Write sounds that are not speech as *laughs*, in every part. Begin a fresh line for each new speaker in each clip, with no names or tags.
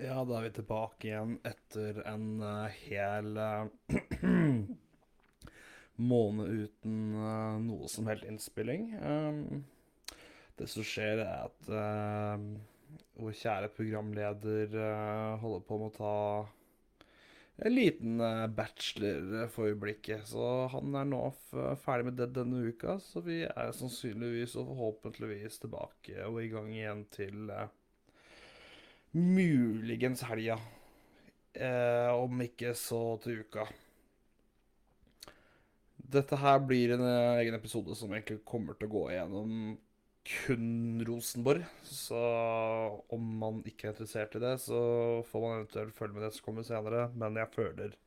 Ja, da er vi tilbake igjen etter en uh, hel uh, *clears throat* måned uten uh, noe som helst innspilling. Um, det som skjer, er at vår kjære programleder holder på med å ta en liten bachelor for øyeblikket. Så han er nå ferdig med det denne uka, så vi er sannsynligvis og forhåpentligvis tilbake og i gang igjen til eh, Muligens helga. Eh, om ikke så til uka. Dette her blir en eh, egen episode som egentlig kommer til å gå igjennom kun Rosenborg. Så om man ikke er interessert i det, så får man eventuelt følge med det som kommer senere. Men jeg føler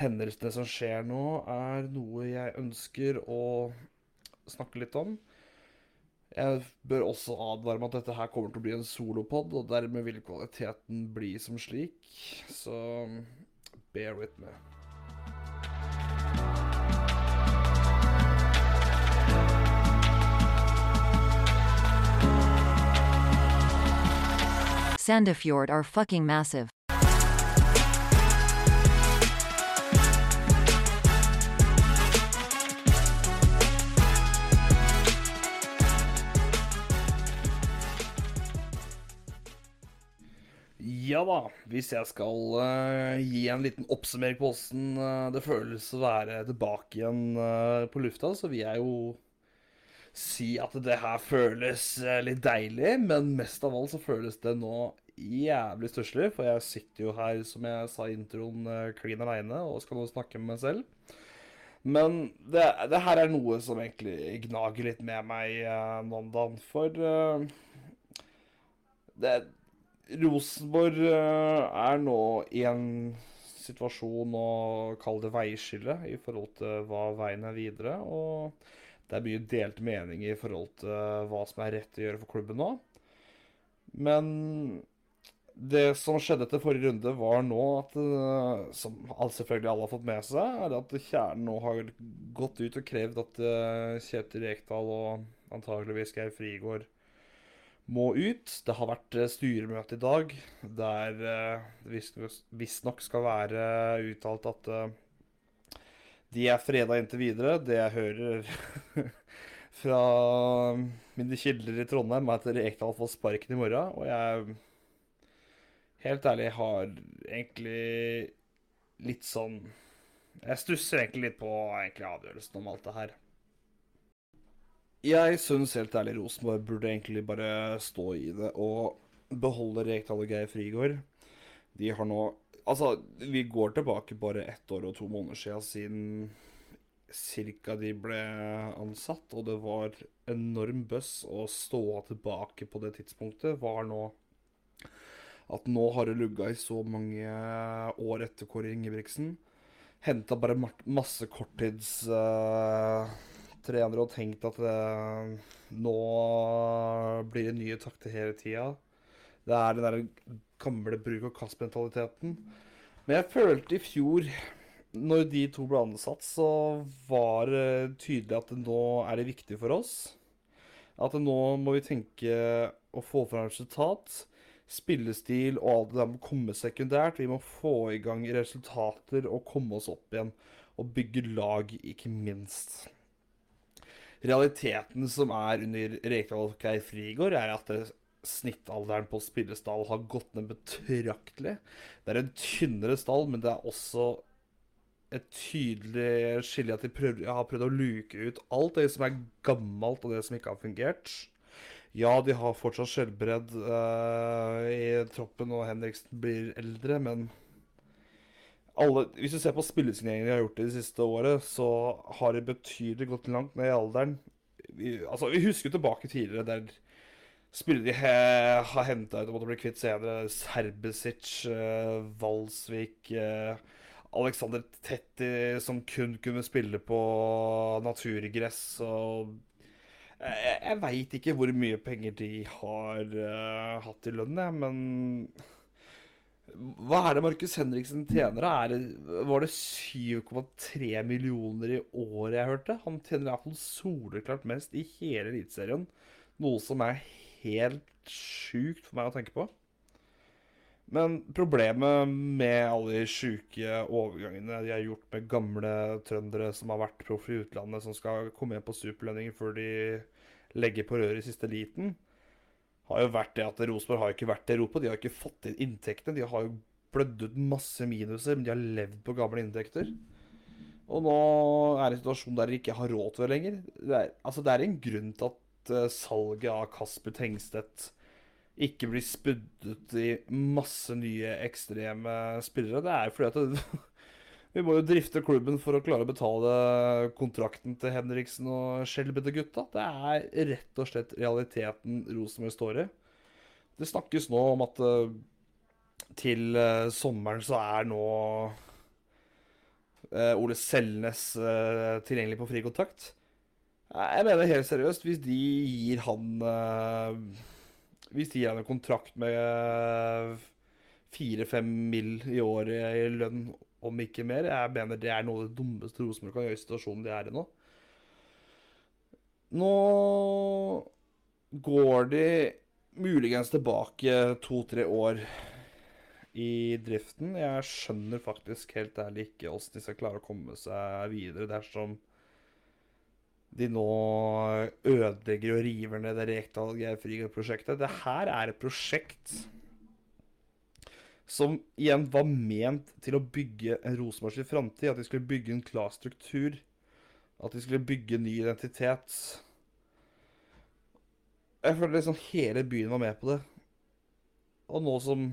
hendelsene som skjer nå, er noe jeg ønsker å snakke litt om. Jeg bør også advare om at dette her kommer til å bli en solopod, og dermed vil kvaliteten bli som slik. Så bear with me.
Sandefjord are fucking massive.
Ja da, hvis jeg skal uh, gi en liten oppsummering på åssen uh, det føles å være tilbake igjen uh, på lufta, så vil jeg jo si at det her føles litt deilig, men mest av alt så føles det nå jævlig stusslig, for jeg sitter jo her, som jeg sa i introen, klin aleine og skal nå snakke med meg selv. Men det, det her er noe som egentlig gnager litt med meg uh, nå om dagen, for det Rosenborg eh, er nå i en situasjon å kalle det veiskille i forhold til hva veien er videre. Og det er mye delte meninger i forhold til hva som er rett å gjøre for klubben nå. Men det som skjedde etter forrige runde, var nå at eh, Som selvfølgelig alle har fått med seg, er at Kjernen nå har gått ut og krevd at eh, Kjetil Rekdal og antageligvis Geir Frigård må ut. Det har vært eh, styremøte i dag der eh, det visstnok visstnok skal være uttalt at eh, de er freda inntil videre. Det jeg hører *laughs* fra mine kilder i Trondheim, er at Rekdal får sparken i morgen. Og jeg helt ærlig har egentlig litt sånn Jeg stusser egentlig litt på egentlig avgjørelsen om alt det her. Jeg syns helt ærlig Rosenborg burde egentlig bare stå i det og beholde Rekdal og Geir Frigård. De har nå Altså, vi går tilbake bare ett år og to måneder siden siden cirka de ble ansatt, og det var enorm bøss å stå tilbake på det tidspunktet, var nå at nå har det lugga i så mange år etter Kåre Ingebrigtsen. Henta bare ma- korttidstrenere og tenkt at det, nå blir det nye takter hele tida. Det er den der gamle bruk og kast-mentaliteten. Men jeg følte i fjor, når de to ble ansatt, så var det tydelig at nå er det viktig for oss. At nå må vi tenke å få fram resultat. Spillestil og alt det der må komme sekundært. Vi må få i gang resultater og komme oss opp igjen. Og bygge lag, ikke minst. Realiteten som er under Rekdal Geir Frigård, er at snittalderen på spillestall har gått ned betraktelig. Det er en tynnere stall, men det er også et tydelig skille at de prøver, har prøvd å luke ut alt det som er gammelt og det som ikke har fungert. Ja, de har fortsatt skjellbredd uh, i troppen, og Henriksen blir eldre, men alle, hvis du ser på spillesigneringer de har gjort det de siste året, så har de betydelig gått langt ned i alderen. Vi, altså, vi husker tilbake tidligere der spillere de he, har henta ut og måtte bli kvitt senere. Serbesic, eh, Valsvik eh, Alexander Tetti som kun kunne spille på naturgress. Og jeg, jeg veit ikke hvor mye penger de har eh, hatt i lønn, jeg, men hva er det Markus Henriksen tjener? da? Var det 7,3 millioner i året jeg hørte? Han tjener iallfall soleklart mest i hele Eliteserien. Noe som er helt sjukt for meg å tenke på. Men problemet med alle de sjuke overgangene de har gjort med gamle trøndere som har vært proff i utlandet, som skal komme inn på superlønninger før de legger på røret i siste liten, har jo vært det at Rosenborg har ikke vært i Europa. De har ikke fått inn inntektene. De har jo blødd ut masse minuser, men de har levd på gamle inntekter. Og nå er det en situasjon der de ikke har råd til det lenger. Det er, altså, det er en grunn til at uh, salget av Kasper Tengstedt ikke blir spuddet i masse nye ekstreme spillere. Det er jo fordi at det, *laughs* vi må jo drifte klubben for å klare å betale kontrakten til Henriksen og Skjelbede gutta. Det er rett og slett realiteten Rosenborg står i. Det snakkes nå om at uh, til uh, sommeren så er nå uh, Ole Selnes tilgjengelig på frikontakt. Jeg mener helt seriøst, hvis de gir han hvis de gir han en kontrakt med fire-fem mill. i året i lønn, om ikke mer Jeg mener det er noe av det dummeste Rosenborg kan gjøre i situasjonen de er i nå. Nå går de muligens tilbake to-tre år i driften. Jeg skjønner faktisk helt ærlig ikke åssen de skal klare å komme seg videre dersom de nå ødelegger og river ned det Rekdal Geirfriga-prosjektet. Det her er et prosjekt som igjen var ment til å bygge en Rosenborgs framtid. At de skulle bygge en klar struktur. At de skulle bygge ny identitet. Jeg føler liksom hele byen var med på det. Og nå som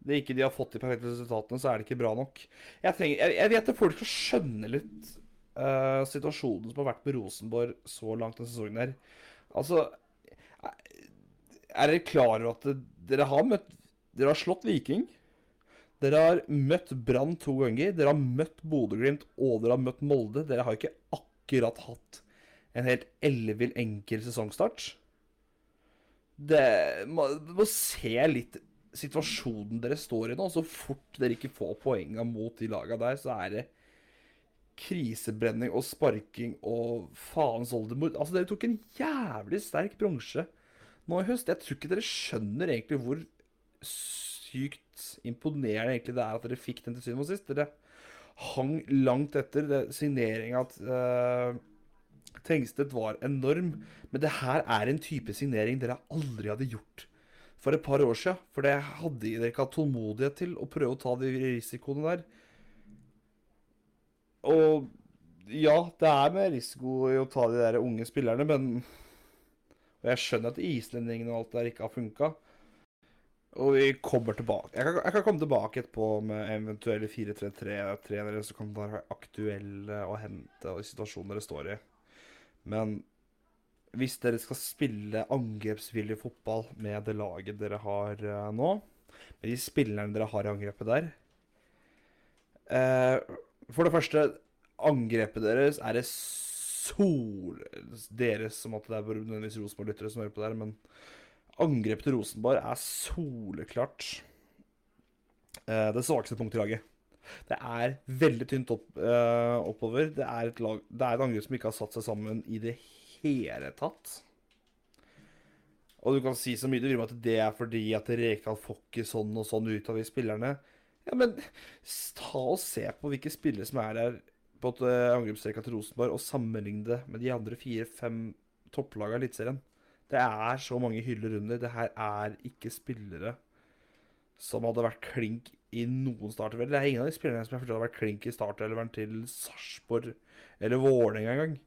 det ikke de har fått de perfekte resultatene, så er det ikke bra nok. Jeg, trenger, jeg, jeg vet at folk skal skjønne litt uh, situasjonen som har vært med Rosenborg så langt denne sesongen her. Altså Er dere klar over at dere har møtt Dere har slått Viking. Dere har møtt Brann to ganger. Dere har møtt Bodø-Glimt, og dere har møtt Molde. Dere har ikke akkurat hatt en helt ellevill enkel sesongstart. Det må, må se litt situasjonen dere står i nå. Så fort dere ikke får poenga mot de laga der, så er det krisebrenning og sparking og faens oldemor. Altså, dere tok en jævlig sterk bronse nå i høst. Jeg tror ikke dere skjønner egentlig hvor sykt imponerende egentlig det er at dere fikk den til syvende og sist. Dere hang langt etter. Signeringa uh, Tengstedt var enorm. Men det her er en type signering dere aldri hadde gjort for et par år siden. For det hadde dere ikke hatt tålmodighet til å prøve å ta de risikoene der. Og ja, det er med risiko i å ta de der unge spillerne, men Og jeg skjønner at islendingene og alt der ikke har funka. Og vi kommer tilbake. Jeg kan, jeg kan komme tilbake etterpå med eventuelle 4-3-3-trenere som kan være aktuelle å hente og i situasjoner dere står i. Men hvis dere skal spille angrepsvillig fotball med det laget dere har uh, nå, med de spillerne dere har i angrepet der uh, for det første, angrepet deres er det sol... Deres, som at det er nødvendigvis Rosenborg-lyttere som hører på der, men angrepet til Rosenborg er soleklart eh, det svakeste punktet i laget. Det er veldig tynt opp, eh, oppover. Det er, et lag, det er et angrep som ikke har satt seg sammen i det hele tatt. Og du kan si så mye du vil om at det er fordi at Rekdal får ikke sånn og sånn ut av de spillerne. Ja, men ta og se på hvilke spillere som er der på et uh, til Rosenborg, og sammenligne det med de andre fire-fem topplagene i Eliteserien. Det er så mange hyller under. Det her er ikke spillere som hadde vært klink i noen startervel. Det er ingen av de spillerne som jeg hadde vært klink i startelveren til Sarpsborg eller Vålerenga engang.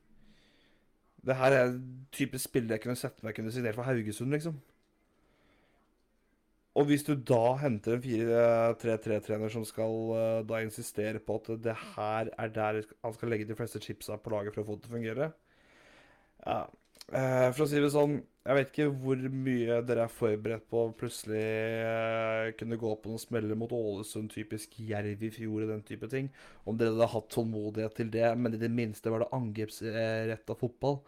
Det her er type spillere jeg kunne sett meg kunne signere for Haugesund, liksom. Og hvis du da henter en 4-3-3-trener som skal uh, da insistere på at det her er der han skal legge de fleste chipsa på laget for å få det til å fungere ja. uh, For å si det sånn, jeg vet ikke hvor mye dere er forberedt på å plutselig uh, kunne gå på noen smeller mot Ålesund, typisk Jerv i fjor og den type ting. Om dere hadde hatt tålmodighet til det, men i det minste var det angrepsretta fotball.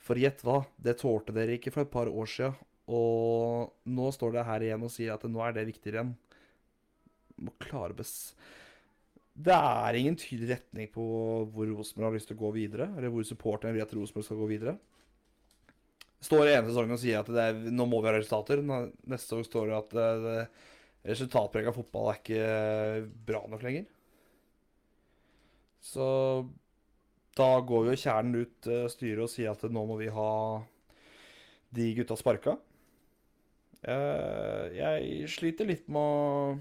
For gjett hva, det tålte dere ikke for et par år sia. Og nå står det her igjen og sier at nå er det viktigere igjen. Må klare bes... Det er ingen tydelig retning på hvor Rosenborg har lyst til å gå videre, eller hvor supporterne vil at Rosenborg skal gå videre. Står i ene sesongen og sier at er, nå må vi ha resultater. Neste sesong står det at eh, det, resultatprega fotball er ikke bra nok lenger. Så da går jo kjernen ut eh, styret og sier at nå må vi ha de gutta sparka. Eh, jeg sliter litt med å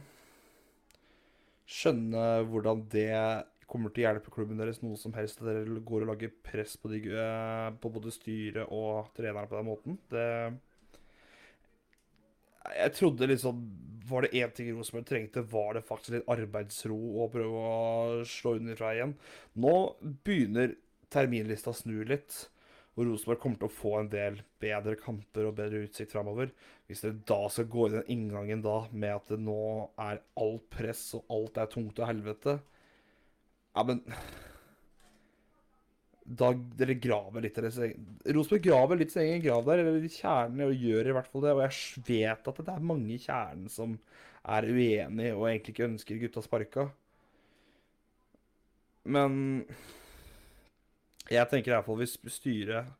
skjønne hvordan det kommer til å hjelpe klubben deres noe som helst. At dere går og lager press på, de, eh, på både styret og trenerne på den måten. Det Jeg trodde liksom Var det én ting Rosenborg trengte, var det faktisk litt arbeidsro og prøve å slå underfra igjen. Nå begynner terminlista å snu litt. Og Rosenborg kommer til å få en del bedre kamper og bedre utsikt framover. Hvis dere da skal gå i den inngangen da med at det nå er alt press og alt er tungt og helvete Ja, men Da dere graver litt deres Rosenborg graver litt sin egen grav der, eller kjernen, og gjør i hvert fall det. Og jeg vet at det er mange i kjernen som er uenig og egentlig ikke ønsker gutta sparka. Men jeg tenker i hvert fall hvis styret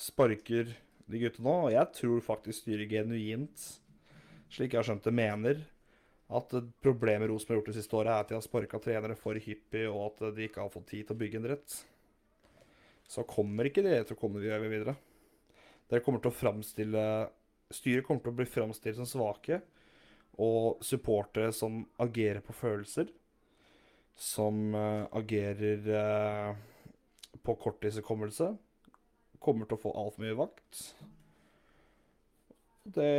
sparker de gutta nå, og jeg tror faktisk styret genuint, slik jeg har skjønt det, mener at problemet Rosenborg har gjort det siste året, er at de har sparka trenere for hyppig, og at de ikke har fått tid til å bygge en rett. Så kommer ikke det til å komme videre. Dere kommer til å framstille Styret kommer til å bli framstilt som svake, og supportere som agerer på følelser. Som eh, agerer eh, på korttidshukommelse. Kommer til å få altfor mye vakt. Det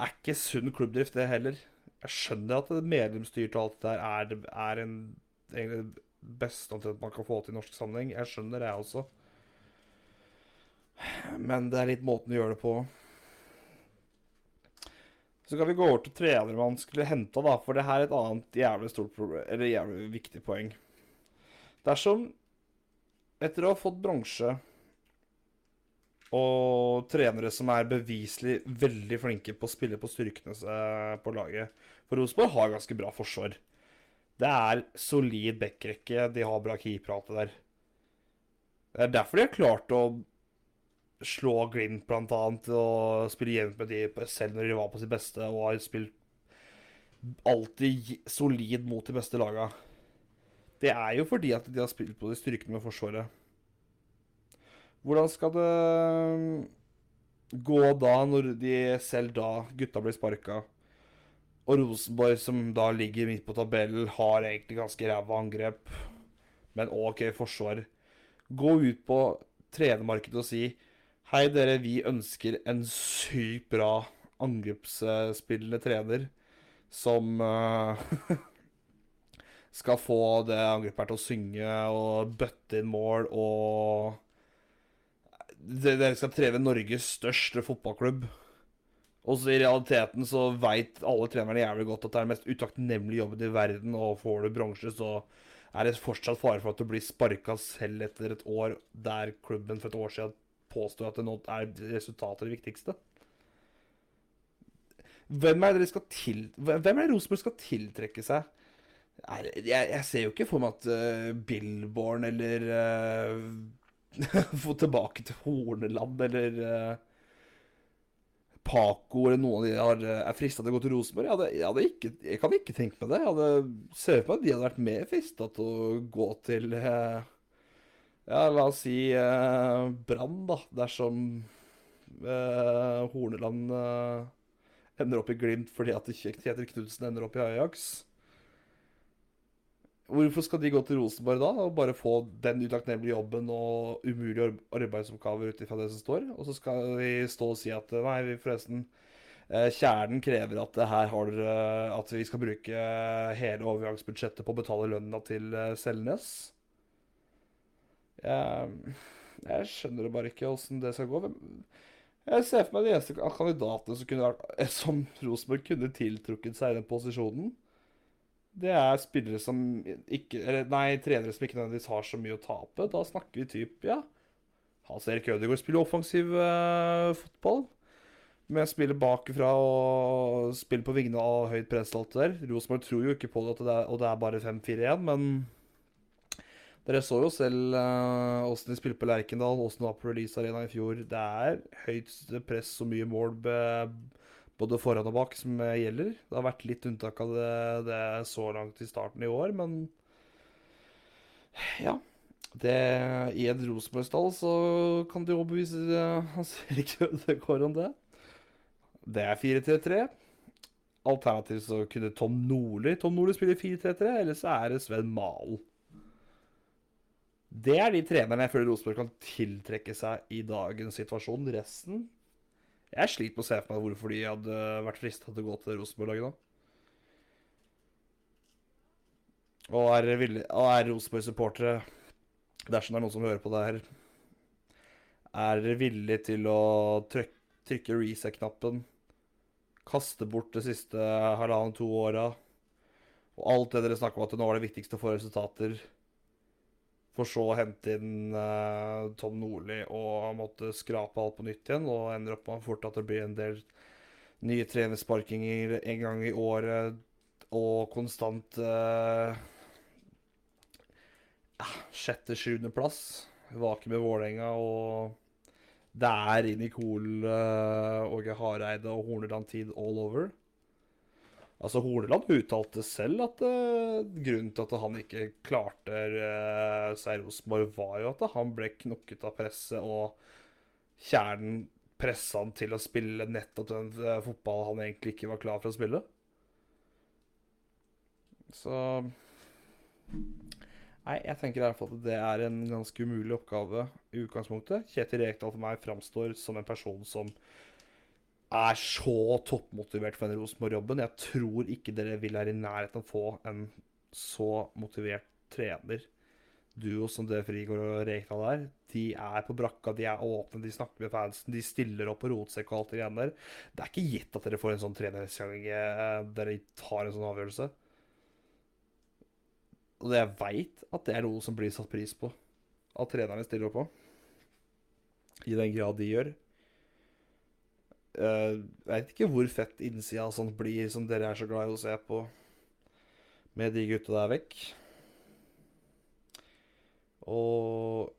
er ikke sunn klubbdrift, det heller. Jeg skjønner at medlemsstyrt og alt det der er, er en, egentlig det beste omtrent man kan få til i norsk sammenheng. Jeg skjønner det, jeg også. Men det er litt måten å gjøre det på. Så kan vi gå over til trenere man skulle henta, da, for det her er et annet jævlig stort problem, eller jævlig viktig poeng. Dersom, etter å ha fått bronse og trenere som er beviselig veldig flinke på å spille på styrkene på laget For Rosenborg har ganske bra forsvar. Det er solid backrekke, de har bra keeperhate der. Det er derfor de har klart å slå Glimt, blant annet, og spille jevnt med de selv når de var på sitt beste, og har spilt alltid solid mot de beste laga. Det er jo fordi at de har spilt på de styrkene med Forsvaret. Hvordan skal det gå da, når de selv da, gutta blir sparka, og Rosenborg, som da ligger midt på tabellen, har egentlig ganske ræva angrep, men OK forsvar. Gå ut på trenermarkedet og si Hei, dere, vi ønsker en sykt bra angrepsspillende trener som uh, *laughs* skal få det angrepet til å synge og bøtte inn mål og Dere skal treve Norges største fotballklubb. Og så i realiteten så veit alle trenerne jævlig godt at det er den mest utakknemlige jobben i verden, og får du bronse, så er det fortsatt fare for at du blir sparka selv etter et år der klubben for et år siden påstår at det nå er resultatet det viktigste. Hvem er det dere skal til... Hvem er Rosenborg skal tiltrekke seg? Jeg, jeg ser jo ikke for meg at uh, Billborn eller uh, *laughs* Få tilbake til Horneland eller uh, Paco eller noen av de har, er frista til å gå til Rosenborg. Jeg, hadde, jeg, hadde ikke, jeg kan ikke tenke meg det. Jeg hadde ser for meg at de hadde vært mer frista til å gå til uh, Ja, la oss si uh, Brann, da. Dersom Horneland ender opp i Glimt fordi at Kjetil Knutsen ender opp i Ajax. Hvorfor skal de gå til Rosenborg da og bare få den utakknemlige jobben og umulige arbeidsoppgaver ut ifra det som står? Og så skal de stå og si at nei, vi forresten eh, Kjernen krever at her har At vi skal bruke hele overgangsbudsjettet på å betale lønna til eh, Selnes. Jeg, jeg skjønner det bare ikke åssen det skal gå. Jeg ser for meg de eneste kandidatene som, som Rosenborg kunne tiltrukket seg i den posisjonen. Det er spillere som ikke Eller nei, trenere som ikke nødvendigvis har så mye å tape. Da snakker vi typ, ja Hans Erik Ødegaard spiller offensiv eh, fotball. Men spiller bakfra og spiller på vingene av høyt press og alt det der. Rosenborg tror jo ikke på det, det er, og det er bare 5-4 igjen, men Dere så jo selv eh, de spilte på Lerkendal, åssen det var på Release Arena i fjor. Det er høyt press og mye mål be- både foran og bak som eh, gjelder. Det har vært litt unntak av det, det så langt i starten i år, men ja. Det, I en Rosenborg-stall så kan de overbevise ikke hvordan det går om det. Det er 4-3-3. Alternativt så kunne Tom Nordli Tom Nordli spiller 4-3-3, eller så er det Sven Malen. Det er de trenerne jeg føler Rosenborg kan tiltrekke seg i dagens situasjon. Resten Jeg sliter med å se for meg hvorfor de hadde vært frista til å gå til Rosenborg-laget da. Og er, er Rosenborg-supportere, dersom det er noen som hører på det her, er villige til å tryk, trykke reset-knappen, kaste bort det siste halvannen-to åra, og alt det dere snakker om at nå er det viktigste å få resultater, for så å hente inn uh, Tom Nordli og måtte skrape alt på nytt igjen, og ender opp med fort at det blir en del nye trenersparkinger en gang i året, og konstant uh, ja, sjette-sjuendeplass. Vake med Vålerenga, og det er inn i Kol, uh, Hareide og Horneland-tid all over. Altså, Horneland uttalte selv at uh, grunnen til at han ikke klarte uh, seg i Rosenborg, var jo at han ble knokket av presset, og kjernen pressa han til å spille nettopp den uh, fotballen han egentlig ikke var klar for å spille. Så Nei, jeg tenker i hvert fall at det er en ganske umulig oppgave i utgangspunktet. Kjetil Rekdal for meg framstår som en person som er så toppmotivert for den Rosenborg-jobben. Jeg tror ikke dere vil være i nærheten av å få en så motivert trener. Duo som det Frigård og Rekdal er. De er på brakka, de er åpne, de snakker med fansen, de stiller opp på rotsekk og alt det greiene der. Det er ikke gitt at dere får en sånn trener der gang eh, dere tar en sånn avgjørelse. Og jeg veit at det er noe som blir satt pris på. At trenerne stiller opp på. I den grad de gjør. Jeg veit ikke hvor fett innsida og sånt blir, som dere er så glad i å se på. Med de gutta der vekk. Og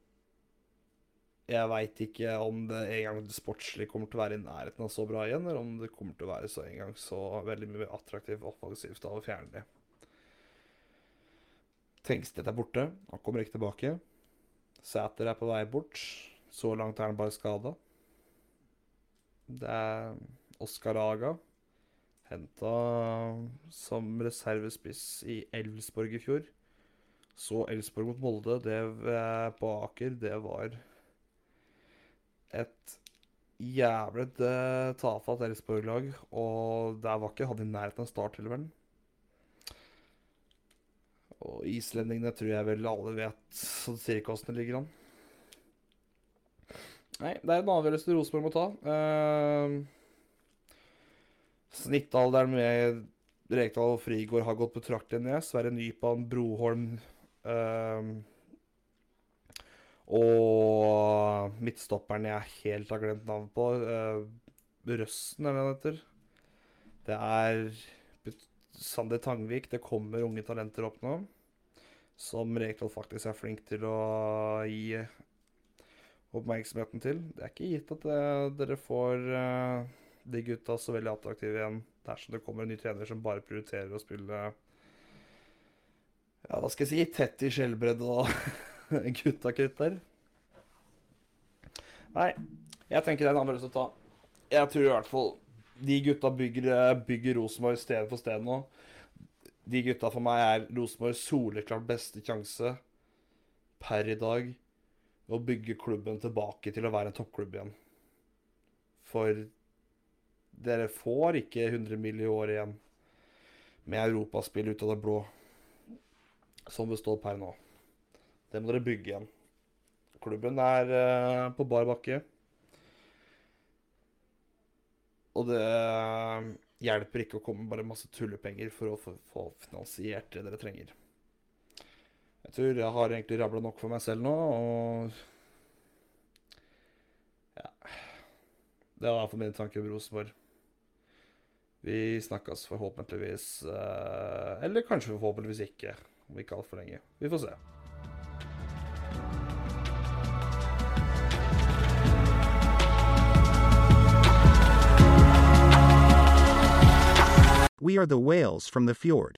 jeg veit ikke om det en gang det sportslig kommer til å være i nærheten av så bra igjen, eller om det kommer til å være så en gang så veldig mye attraktivt offensivt av å fjerne det. Tengstedt er borte. Han kommer ikke tilbake. Sæter er på vei bort. Så langt er han bare skada. Det er Oskar Aga. Henta som reservespiss i Elvsborg i fjor. Så Elvsborg mot Molde, det på Aker, det var et jævlig tafatt Elfsborg-lag. Og der var ikke han i nærheten av verden. Og islendingene tror jeg vel alle vet sånn cirka åssen det ligger an. Nei, det er en avgjørelse Rosenborg må ta. Uh, snittalderen med Rekdal og Frigård har gått betraktelig ned. Sverre Nypan, Broholm uh, Og midtstopperen jeg helt har glemt navnet på. uh, Røsten, eller hva det heter. Det er Sander Tangvik. Det kommer unge talenter opp nå. Som Rekdal faktisk er flink til å gi oppmerksomheten til. Det er ikke gitt at det, dere får uh, de gutta så veldig attraktive igjen dersom det kommer en ny trener som bare prioriterer å spille Ja, hva skal jeg si tett i skjellbredd og *laughs* gutta-krutt der. Nei, jeg tenker det er en avgjørelse å ta. Jeg tror i hvert fall de gutta bygger, eh, bygger Rosenborg sted for sted nå. De gutta for meg er Rosenborgs soleklart beste sjanse per i dag å bygge klubben tilbake til å være en toppklubb igjen. For dere får ikke 100 mill. i året igjen med europaspill ut av det blå, som består står per nå. Det må dere bygge igjen. Klubben er uh, på bar bakke. Og det eh, hjelper ikke å komme med bare masse tullepenger for å få finansiert det dere trenger. Jeg tror jeg har egentlig rabla nok for meg selv nå, og Ja. Det var iallfall mine tanker om Rosenborg. Vi snakkes forhåpentligvis, eh, eller kanskje forhåpentligvis ikke, om ikke altfor lenge. Vi får se.
We are the whales from the fjord.